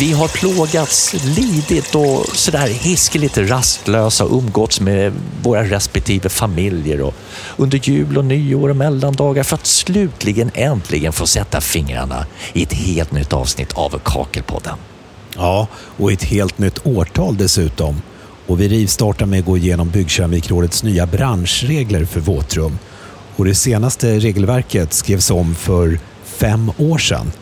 Vi har plågats, lidit och sådär hiskeligt rastlösa umgåtts med våra respektive familjer och under jul och nyår och mellandagar för att slutligen äntligen få sätta fingrarna i ett helt nytt avsnitt av Kakelpodden. Ja, och ett helt nytt årtal dessutom. Och vi rivstartar med att gå igenom Byggkeramikrådets nya branschregler för våtrum. Och det senaste regelverket skrevs om för fem år sedan.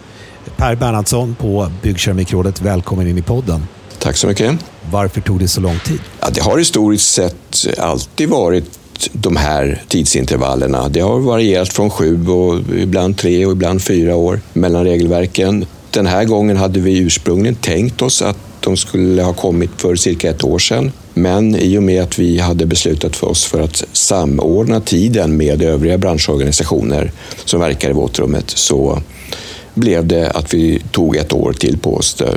Per Bernhardsson på Byggkeramikrådet, välkommen in i podden. Tack så mycket. Varför tog det så lång tid? Ja, det har historiskt sett alltid varit de här tidsintervallerna. Det har varierat från sju och ibland tre och ibland fyra år mellan regelverken. Den här gången hade vi ursprungligen tänkt oss att de skulle ha kommit för cirka ett år sedan. Men i och med att vi hade beslutat för oss för att samordna tiden med övriga branschorganisationer som verkar i våtrummet så blev det att vi tog ett år till på oss eh,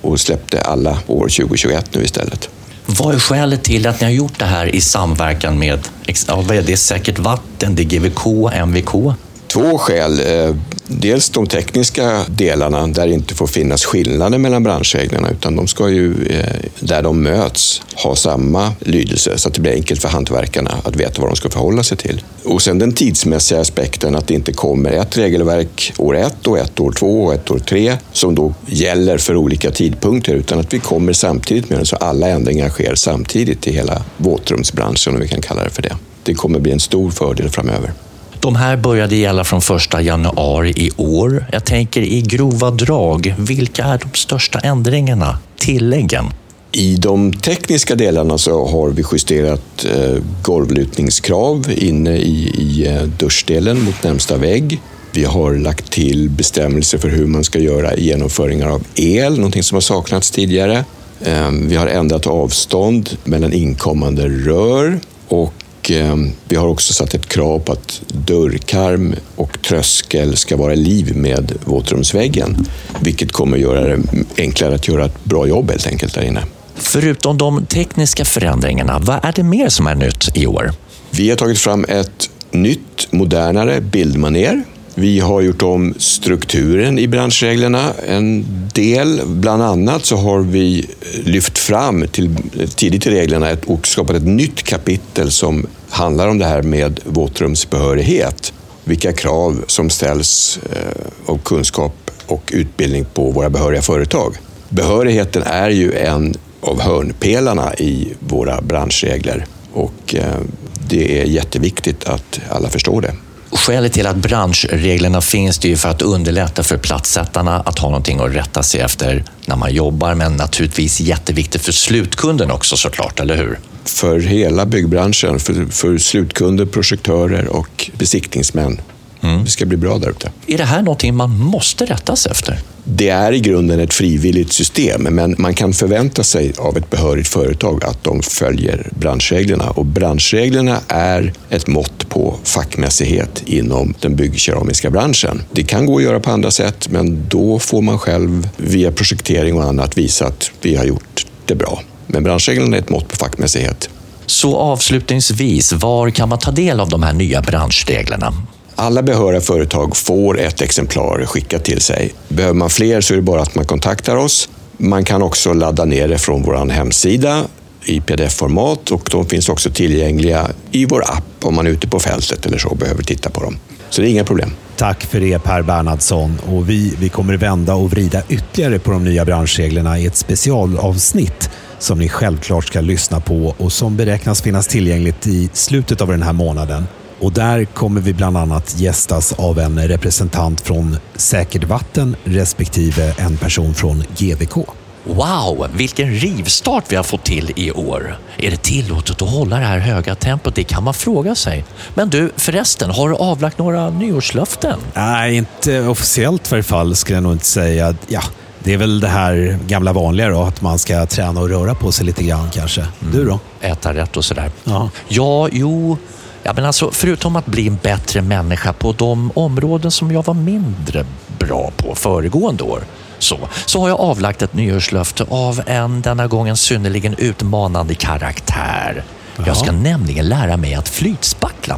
och släppte alla år 2021 nu istället. Vad är skälet till att ni har gjort det här i samverkan med ja, det är Säkert Vatten, det är GVK, MVK? Två skäl. Eh, dels de tekniska delarna där det inte får finnas skillnader mellan branschreglerna utan de ska ju, eh, där de möts, ha samma lydelse så att det blir enkelt för hantverkarna att veta vad de ska förhålla sig till. Och sen den tidsmässiga aspekten att det inte kommer ett regelverk år ett och ett år två och ett år tre som då gäller för olika tidpunkter utan att vi kommer samtidigt med det så alla ändringar sker samtidigt i hela våtrumsbranschen om vi kan kalla det för det. Det kommer bli en stor fördel framöver. De här började gälla från 1 januari i år. Jag tänker i grova drag, vilka är de största ändringarna, tilläggen? I de tekniska delarna så har vi justerat eh, golvlutningskrav inne i, i eh, duschdelen mot närmsta vägg. Vi har lagt till bestämmelser för hur man ska göra genomföringar av el, någonting som har saknats tidigare. Ehm, vi har ändrat avstånd mellan inkommande rör och Eh, vi har också satt ett krav på att dörrkarm och tröskel ska vara liv med våtrumsväggen, vilket kommer att göra det enklare att göra ett bra jobb helt enkelt där inne. Förutom de tekniska förändringarna, vad är det mer som är nytt i år? Vi har tagit fram ett nytt, modernare bildmaner vi har gjort om strukturen i branschreglerna en del. Bland annat så har vi lyft fram till, tidigt i reglerna ett, och skapat ett nytt kapitel som handlar om det här med våtrumsbehörighet. Vilka krav som ställs eh, av kunskap och utbildning på våra behöriga företag. Behörigheten är ju en av hörnpelarna i våra branschregler och eh, det är jätteviktigt att alla förstår det. Skälet till att branschreglerna finns det är för att underlätta för platssättarna att ha någonting att rätta sig efter när man jobbar, men naturligtvis jätteviktigt för slutkunden också såklart, eller hur? För hela byggbranschen, för, för slutkunder, projektörer och besiktningsmän. Mm. Det ska bli bra där ute. Är det här någonting man måste rätta sig efter? Det är i grunden ett frivilligt system, men man kan förvänta sig av ett behörigt företag att de följer branschreglerna. Och branschreglerna är ett mått på fackmässighet inom den byggkeramiska branschen. Det kan gå att göra på andra sätt, men då får man själv via projektering och annat visa att vi har gjort det bra. Men branschreglerna är ett mått på fackmässighet. Så avslutningsvis, var kan man ta del av de här nya branschreglerna? Alla behöriga företag får ett exemplar skickat till sig. Behöver man fler så är det bara att man kontaktar oss. Man kan också ladda ner det från vår hemsida i pdf-format och de finns också tillgängliga i vår app om man är ute på fältet eller så och behöver titta på dem. Så det är inga problem. Tack för det Per Bernhardsson. Och vi, vi kommer vända och vrida ytterligare på de nya branschreglerna i ett specialavsnitt som ni självklart ska lyssna på och som beräknas finnas tillgängligt i slutet av den här månaden. Och där kommer vi bland annat gästas av en representant från Säkert Vatten respektive en person från GVK. Wow, vilken rivstart vi har fått till i år. Är det tillåtet att hålla det här höga tempot? Det kan man fråga sig. Men du, förresten, har du avlagt några nyårslöften? Nej, inte officiellt för fall skulle jag nog inte säga. Ja, det är väl det här gamla vanliga då, att man ska träna och röra på sig lite grann kanske. Mm. Du då? Äta rätt och sådär. Ja, ja jo, Ja, men alltså, förutom att bli en bättre människa på de områden som jag var mindre bra på föregående år så, så har jag avlagt ett nyårslöfte av en denna gången synnerligen utmanande karaktär. Jaha. Jag ska nämligen lära mig att flytspackla.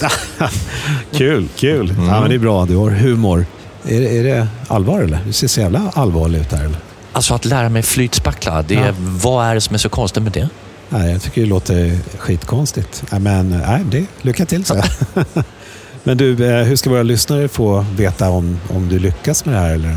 kul, kul. Mm. Ja, men det är bra, du har humor. Är, är det allvar eller? Du ser så jävla allvarlig ut här. Eller? Alltså att lära mig flytspackla, det, Ja. vad är det som är så konstigt med det? Nej, jag tycker det låter skitkonstigt. Men nej, det, lycka till så. Men du, eh, hur ska våra lyssnare få veta om, om du lyckas med det här eller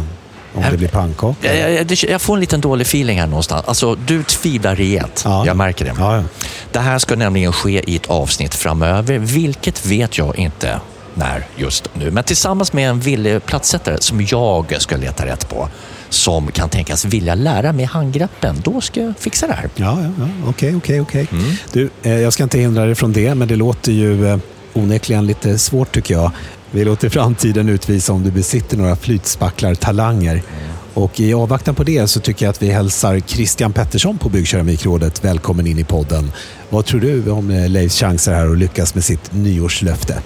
om, det blir pannkaka? Jag, jag, jag får en liten dålig feeling här någonstans. Alltså, du tvivlar rejält. Ja. Jag märker det. Ja, ja. Det här ska nämligen ske i ett avsnitt framöver, vilket vet jag inte när just nu. Men tillsammans med en villig platssättare som jag ska leta rätt på, som kan tänkas vilja lära mig handgreppen, då ska jag fixa det här. Ja, ja, okej, okej, okej. Du, eh, jag ska inte hindra dig från det, men det låter ju eh, onekligen lite svårt tycker jag. Vi låter framtiden utvisa om du besitter några flytspacklartalanger. Och i avvaktan på det så tycker jag att vi hälsar Christian Pettersson på Byggkeramikrådet välkommen in i podden. Vad tror du om eh, Leifs chanser här att lyckas med sitt nyårslöfte?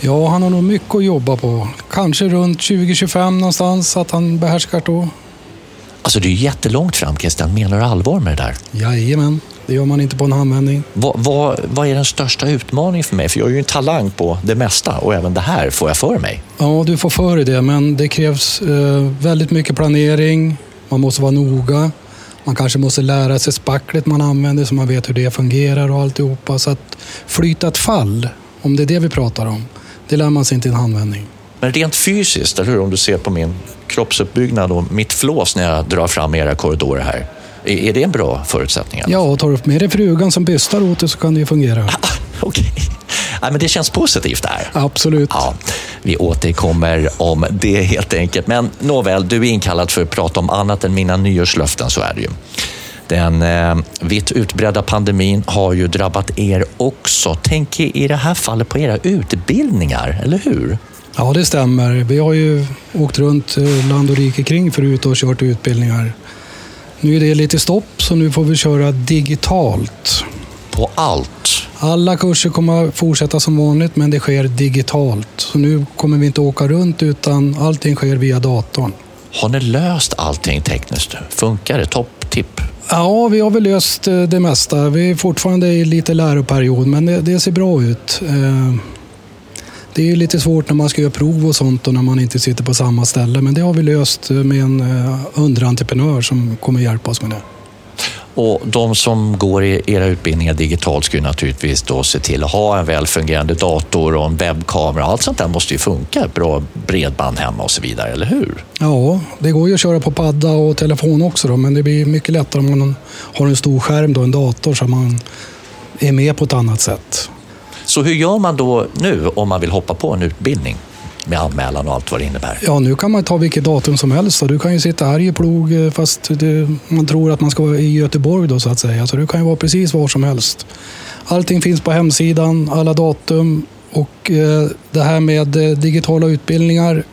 Ja, han har nog mycket att jobba på. Kanske runt 2025 någonstans, att han behärskar då. Alltså det är ju jättelångt fram Christian, menar du allvar med det där? Jajamän, det gör man inte på en handvändning. Vad, vad, vad är den största utmaningen för mig? För jag är ju en talang på det mesta och även det här får jag för mig. Ja, du får för dig det, men det krävs eh, väldigt mycket planering. Man måste vara noga. Man kanske måste lära sig spacklet man använder så man vet hur det fungerar och alltihopa. Så att flyta ett fall, om det är det vi pratar om, det lär man sig inte i en handvändning. Men rent fysiskt, eller hur? Om du ser på min kroppsuppbyggnad och mitt flås när jag drar fram era korridorer här. Är, det en bra förutsättning? Ja, och tar du med dig frugan som bystar åt dig så kan det ju fungera. Okej. Nej, men det känns positivt det här. Absolut. Ja, vi återkommer om det helt enkelt. Men nåväl, du är inkallad för att prata om annat än mina nyårslöften, så är det ju. Den eh, vitt utbredda pandemin har ju drabbat er också. Tänk i det här fallet på era utbildningar, eller hur? Ja, det stämmer. Vi har ju åkt runt eh, land och rike kring förut och kört utbildningar. Nu är det lite stopp, så nu får vi köra digitalt. På allt. Alla kurser kommer att fortsätta som vanligt, men det sker digitalt. Så nu kommer vi inte åka runt, utan allting sker via datorn. Har ni löst allting tekniskt? Funkar det? Topptipp? Ja, vi har väl löst eh, det mesta. Vi är fortfarande i lite läroperiod, men det, det ser bra ut. Eh, det är ju lite svårt när man ska göra prov och sånt och när man inte sitter på samma ställe, men det har vi löst med en eh, underentreprenör som kommer hjälpa oss med det. Och de som går i era utbildningar digitalt ska ju naturligtvis då se till att ha en väl fungerande dator och en webbkamera. Allt sånt där måste ju funka. Bra bredband hemma och så vidare, eller hur? Ja, det går ju att köra på padda och telefon också, då, men det blir mycket lättare om man har en stor skärm, då, en dator, så man är med på ett annat sätt. Så hur gör man då nu om man vill hoppa på en utbildning med anmälan och allt vad det innebär? Ja, nu kan man ta vilket datum som helst. Du kan ju sitta här i Plog eh, fast det, man tror att man ska vara i Göteborg då så att säga. Så du kan ju vara precis var som helst. Allting finns på hemsidan, alla datum och eh, det här med eh, digitala utbildningar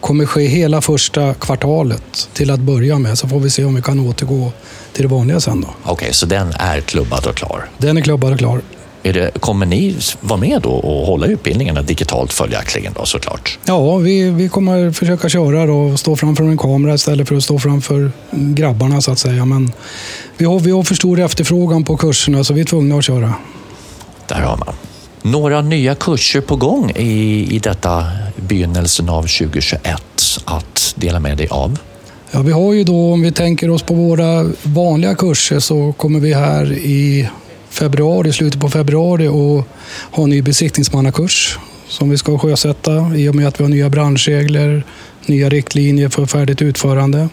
kommer ske hela första kvartalet till att börja med. Så får vi se om vi kan återgå till det vanliga sen då. Okej, så den är klubbad och klar. Den är klubbad och klar. Det, kommer ni vara med då och hålla utbildningarna digitalt följaktligen då såklart? Ja, vi, vi kommer försöka köra då och stå framför en kamera istället för att stå framför grabbarna så att säga. Men vi har, vi har för stor efterfrågan på kurserna så vi är tvungna att köra. Där har man. Några nya kurser på gång i, i detta begynnelsen av 2021 att dela med dig av. Ja, vi har ju då, om vi tänker oss på våra vanliga kurser så kommer vi här i februari, slutet på februari och ha en ny besiktningsmannakurs som vi ska sjösätta i och med att vi har nya branschregler, nya riktlinjer för färdigt utförande.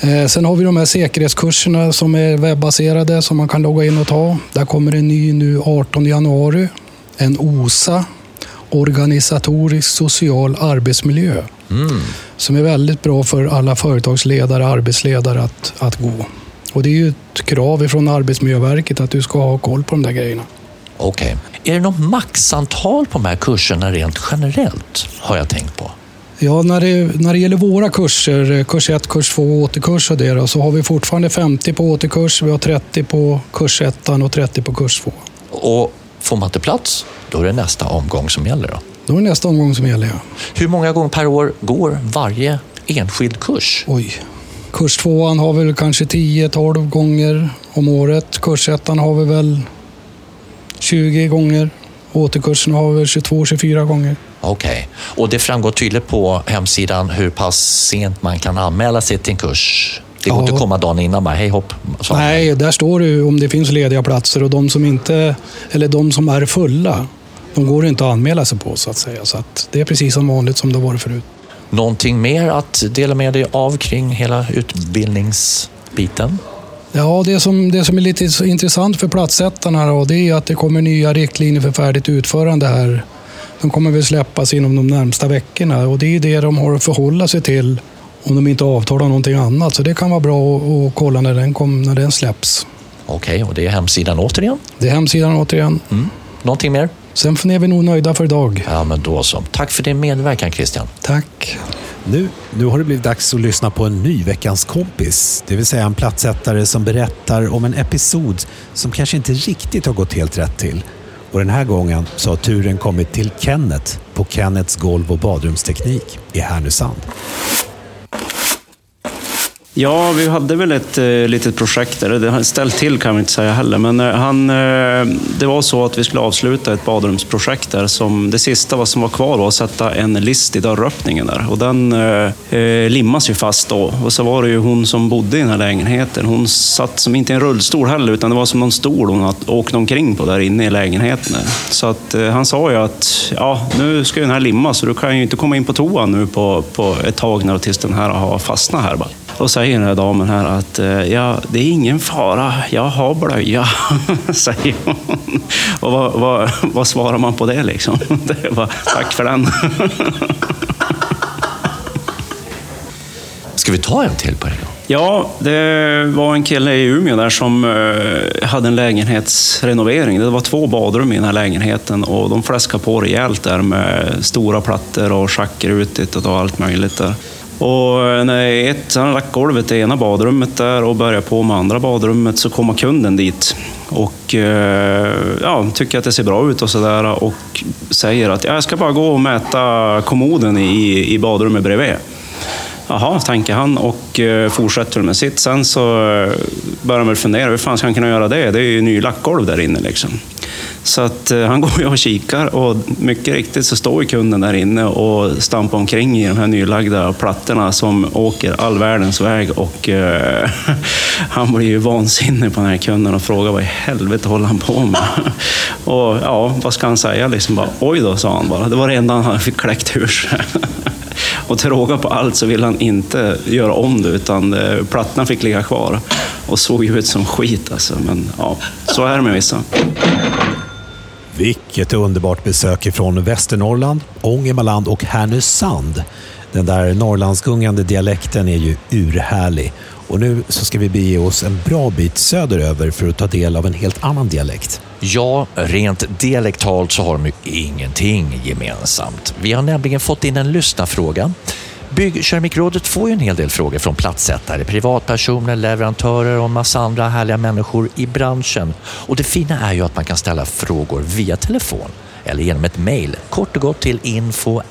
Eh, Sen har vi de här säkerhetskurserna som är webbaserade som man kan logga in och ta. Där kommer en ny nu 18 januari. En OSA, organisatorisk social arbetsmiljö som är väldigt bra för alla företagsledare och arbetsledare att, att gå. Och det är ju ett krav från Arbetsmiljöverket att du ska ha koll på de där grejerna. Okej. Är det något maxantal på de här kurserna rent generellt? Har jag tänkt på. Ja, när det, när det gäller våra kurser, eh, kurs 1, kurs 2 återkurs och det då, så har vi fortfarande 50 på återkurs, vi har 30 på kurs 1 och 30 på kurs 2. Och får man inte plats, då är det nästa omgång som gäller. Då. Då är det nästa omgång som gäller. Ja. Hur många gånger per år går varje enskild kurs? Oj. Kurs 2 har väl kanske 10-12 gånger om året. Kurs 1 har vi väl 20 gånger. Återkursen har vi väl 22-24 gånger. Okej. Och det framgår tydligt på hemsidan hur pass sent man kan anmäla sig till en kurs? Det går Ja. inte att komma dagen innan bara, hej hopp. han. Nej, där står det ju om det finns lediga platser och de som inte, eller de som är fulla, de går inte att anmäla sig på så att säga. Så att det är precis som vanligt som det var förut. Någonting mer att dela med dig av kring hela utbildningsbiten? Ja, det som, det som är lite intressant för platssättarna då, det är att det kommer nya riktlinjer för färdigt utförande här. De kommer väl släppas inom de närmsta veckorna och det är det de har att förhålla sig till om de inte avtalar någonting annat. Så det kan vara bra att, kolla när den, kom, när den släpps. Okej, och det är hemsidan återigen. Det är hemsidan återigen. Mm. Någonting mer? Sen är vi nog nöjda för idag. Ja, men då så. Tack för din medverkan Christian. Tack. Nu, nu har det blivit dags att lyssna på en ny Veckans kompis. Det vill säga en platsättare som berättar om en episod som kanske inte riktigt har gått helt rätt till. Och den här gången så har turen kommit till Kenneth på Kennets golv och badrumsteknik i Härnösand. Ja, vi hade väl ett eh, litet projekt där. Det ställt till kan vi inte säga heller. Men eh, han, eh, det var så att vi skulle avsluta ett badrumsprojekt där. Som, det sista vad som var kvar var att sätta en list i dörröppningen där. Och den eh, eh, limmas ju fast då. Och så var det ju hon som bodde i den här lägenheten. Hon satt som inte i en rullstol heller, utan det var som någon stol hon åkte omkring på där inne i lägenheten. Där. Så att, eh, han sa ju att ja, nu ska ju den här limmas, så du kan ju inte komma in på toan nu på, på ett tag när, tills den här har fastnat här. Bara. Då säger den här damen här att eh, ja, det är ingen fara, jag har blöja, säger hon. Och vad, vad, vad svarar man på det liksom? Det var, tack för den. Ska vi ta en till på det då? Ja, det var en kille i Umeå där som eh, hade en lägenhetsrenovering. Det var två badrum i den här lägenheten och de fläskade på rejält där med stora plattor och schackrutigt och allt möjligt där. Och eh, när ett, han lagt golvet i ena badrummet där och börjar på med andra badrummet så kommer kunden dit och eh, ja, tycker att det ser bra ut och sådär och säger att jag ska bara gå och mäta kommoden i, i badrummet bredvid. Jaha, tänker han och eh, fortsätter med sitt. Sen så börjar han väl fundera, hur fan ska han kunna göra det? Det är ju ny lackgolv där inne liksom. Så att eh, han går ju och kikar och mycket riktigt så står kunden där inne och stampar omkring i de här nylagda plattorna som åker all världens väg och eh, han blir ju vansinnig på den här kunden och frågar vad i helvete håller han på med? och ja, vad ska han säga? Liksom bara, Oj då, sa han bara. Det var det enda han fick kläckt ur sig. Och till råga på allt så vill han inte göra om det, utan eh, plattorna plattan fick ligga kvar. Och såg ju ut som skit alltså. Men ja, så är det med vissa. Vilket underbart besök ifrån Västernorrland, Ångermanland och Härnösand. Den där Norrlandsgungande dialekten är ju urhärlig. Och nu så ska vi bege oss en bra bit söderöver för att ta del av en helt annan dialekt. Ja, rent dialektalt så har de ju ingenting gemensamt. Vi har nämligen fått in en lyssnarfråga. Byggkeramikrådet får ju en hel del frågor från platssättare, privatpersoner, leverantörer och en massa andra härliga människor i branschen. Och det fina är ju att man kan ställa frågor via telefon eller genom ett mejl, kort och gott till info.bkr.se.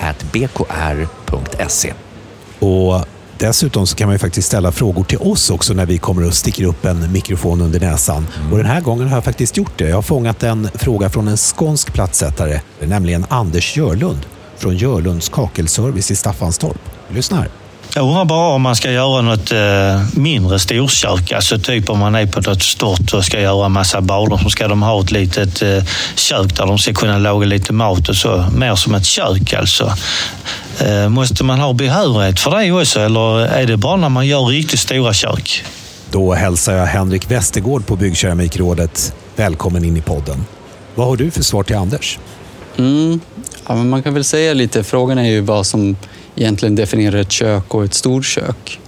Och dessutom så kan man ju faktiskt ställa frågor till oss också när vi kommer och sticker upp en mikrofon under näsan. Och den här gången har jag faktiskt gjort det. Jag har fångat en fråga från en skånsk platssättare, nämligen Anders Görlund från Görlunds kakelservice i Staffanstorp. Lyssna här. Jag undrar bara om man ska göra något eh, mindre storkök. Alltså typ om man är på något stort och ska göra massa badrum så ska de ha ett litet eh, kök där de ska kunna laga lite mat och så. Mer som ett kök alltså. Eh, måste man ha behörighet för det också eller är det bara när man gör riktigt stora kök? Då hälsar jag Henrik Westergård på Byggkeramikrådet välkommen in i podden. Vad har du för svar till Anders? Mm. Ja, men man kan väl säga lite, frågan är ju vad som egentligen definierar ett kök och ett storkök.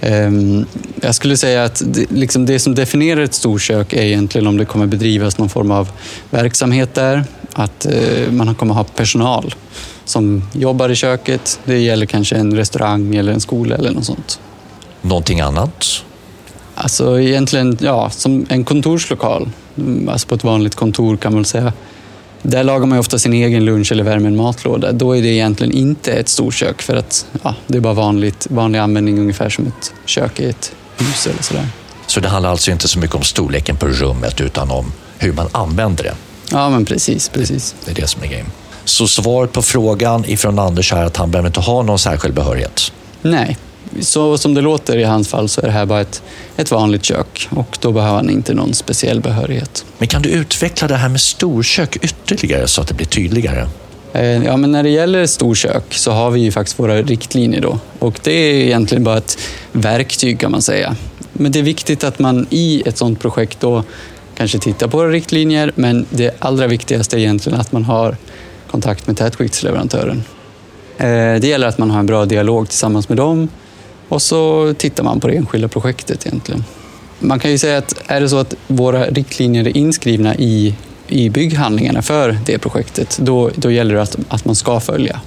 Ehm, Jag skulle säga att det, liksom det som definierar ett storkök är egentligen om det kommer bedrivas någon form av verksamhet där, att eh, man kommer ha personal som jobbar i köket. Det gäller kanske en restaurang eller en skola eller något sånt. Någonting annat? Alltså egentligen, ja, som en kontorslokal. Mm, Alltså på ett vanligt kontor kan man säga. Där lagar man ju ofta sin egen lunch eller värmer en matlåda. Då är det egentligen inte ett storkök för att ja, det är bara vanligt, vanlig användning ungefär som ett kök i ett hus eller sådär. Så det handlar alltså inte så mycket om storleken på rummet utan om hur man använder det. Ja, men precis, precis. Det är det som är grejen. Så svaret på frågan ifrån Anders är att han behöver inte ha någon särskild behörighet. Nej, så som det låter i hans fall så är det här bara ett, ett vanligt kök och då behöver han inte någon speciell behörighet. Men kan du utveckla det här med storkök ytterligare så att det blir tydligare? Eh, ja, men när det gäller storkök så har vi ju faktiskt våra riktlinjer då. Och det är egentligen bara ett verktyg kan man säga. Men det är viktigt att man i ett sådant projekt då kanske tittar på våra riktlinjer, men det allra viktigaste är egentligen att man har kontakt med tätskiktsleverantören. Eh, det gäller att man har en bra dialog tillsammans med dem och så tittar man på det enskilda projektet egentligen. Man kan ju säga att är det så att våra riktlinjer är inskrivna i, i bygghandlingarna för det projektet, då, då gäller det att, att man ska följa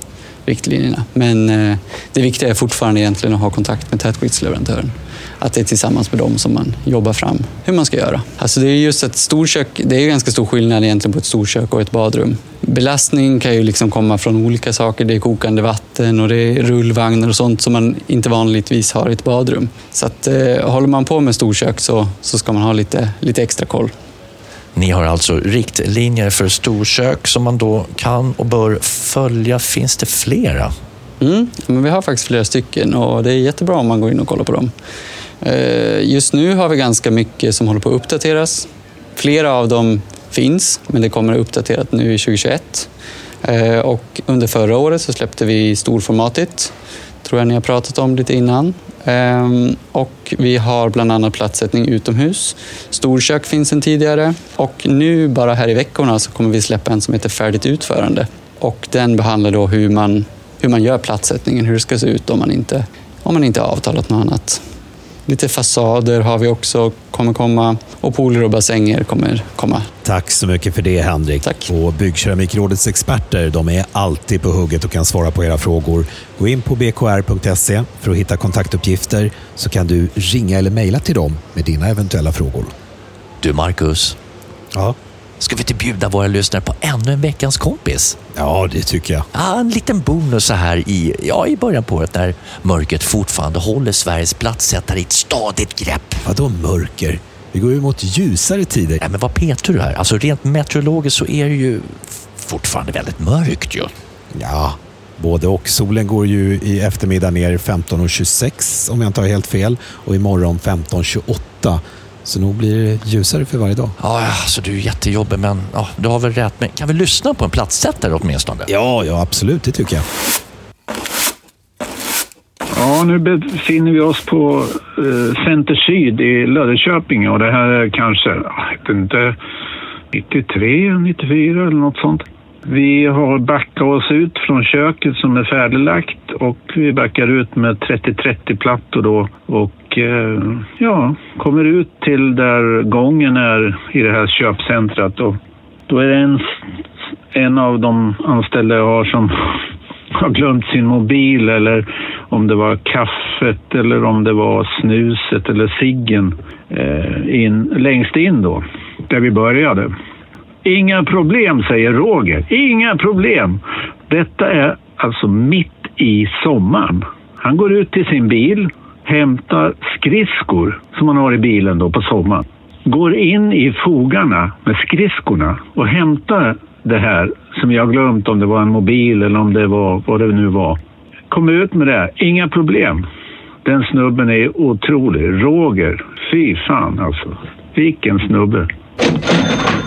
riktlinjerna. Men eh, det viktiga är fortfarande egentligen att ha kontakt med tätskiktsleverantören. Att det är tillsammans med dem som man jobbar fram hur man ska göra. Alltså det är just ett storkök, det är ganska stor skillnad egentligen på ett storkök och ett badrum. Belastning kan ju liksom komma från olika saker. Det är kokande vatten och det är rullvagnar och sånt som man inte vanligtvis har i ett badrum. Så att, eh, håller man på med storkök så, så ska man ha lite, lite extra koll. Ni har alltså riktlinjer för storkök som man då kan och bör följa. Finns det flera? Mm, men vi har faktiskt flera stycken och det är jättebra om man går in och kollar på dem. Eh, just nu har vi ganska mycket som håller på att uppdateras. Flera av dem finns, men det kommer uppdaterat nu i 2021. Eh, och under förra året så släppte vi storformatet, tror jag ni har pratat om lite innan. Ehm, och vi har bland annat platsättning utomhus. Storkök finns sedan tidigare och nu bara här i veckorna så kommer vi släppa en som heter Färdigt utförande. Och den behandlar då hur man, hur man gör platsättningen, hur det ska se ut om man inte, om man inte har avtalat något annat. Lite fasader har vi också, kommer komma och pooler och bassänger kommer komma. Tack så mycket för det Henrik. Tack. Och Byggkeramikrådets experter de är alltid på hugget och kan svara på era frågor. Gå in på bkr.se för att hitta kontaktuppgifter så kan du ringa eller mejla till dem med dina eventuella frågor. Du Marcus, Ja, ska vi inte bjuda våra lyssnare på ännu en veckans kompis? ja det tycker jag. Ja, en liten bonus så här i, ja, i början på året när mörkret fortfarande håller Sveriges platssättare i ett stadigt grepp. Vadå mörker? Vi går ju mot ljusare tider. Nej, men vad petar du här? Alltså rent meteorologiskt så är det ju fortfarande väldigt mörkt ju. Ja, både och. Solen går ju i eftermiddag ner 15.26 om jag inte har helt fel och imorgon 15.28. Så nog blir det ljusare för varje dag. Ja, alltså du är jättejobbig men ja, du har väl rätt. Men kan vi lyssna på en platssättare åtminstone? Ja, ja absolut, det tycker jag. Ja, nu befinner vi oss på eh, Center Syd i Löddeköping och det här är kanske, jag vet inte, 93, 94 eller något sånt. Vi har backat oss ut från köket som är färdiglagt och vi backar ut med 30-30-plattor då och och eh, ja, kommer ut till där gången är i det här köpcentret och då är det en, en av de anställda jag har som har glömt sin mobil eller om det var kaffet eller om det var snuset eller ciggen eh, in, längst in då, där vi började. Inga problem, säger Roger. Inga problem. Detta är alltså mitt i sommaren. Han går ut till sin bil, hämtar skridskor som man har i bilen då på sommaren. Går in i fogarna med skridskorna och hämtar det här som jag glömt om det var en mobil eller om det var vad det nu var. Kom ut med det, inga problem. Den snubben är otrolig. Roger, fy fan alltså. Vilken snubbe.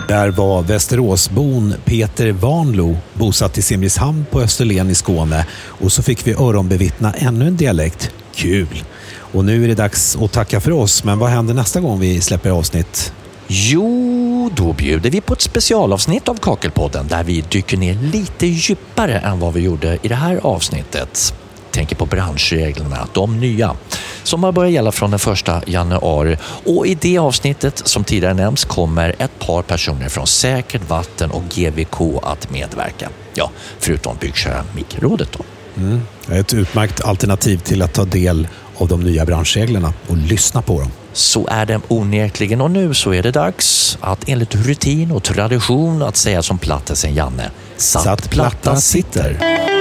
Där var Västeråsbon Peter Vanlo bosatt i Simrishamn på Österlen i Skåne och så fick vi öronbevittna ännu en dialekt. Kul! Och nu är det dags att tacka för oss, men vad händer nästa gång vi släpper avsnitt? Jo, då bjuder vi på ett specialavsnitt av Kakelpodden där vi dyker ner lite djupare än vad vi gjorde i det här avsnittet. Tänker på branschreglerna, de nya, som har börjat gälla från den första januari. Och i det avsnittet, som tidigare nämnts, kommer ett par personer från Säkert Vatten och GVK att medverka. Ja, förutom Byggkeramikrådet då. Mm. Ett utmärkt alternativ till att ta del av de nya branschreglerna och lyssna på dem. Så är det onekligen och nu så är det dags att enligt rutin och tradition att säga som plattisen Janne. Satt, platta sitter.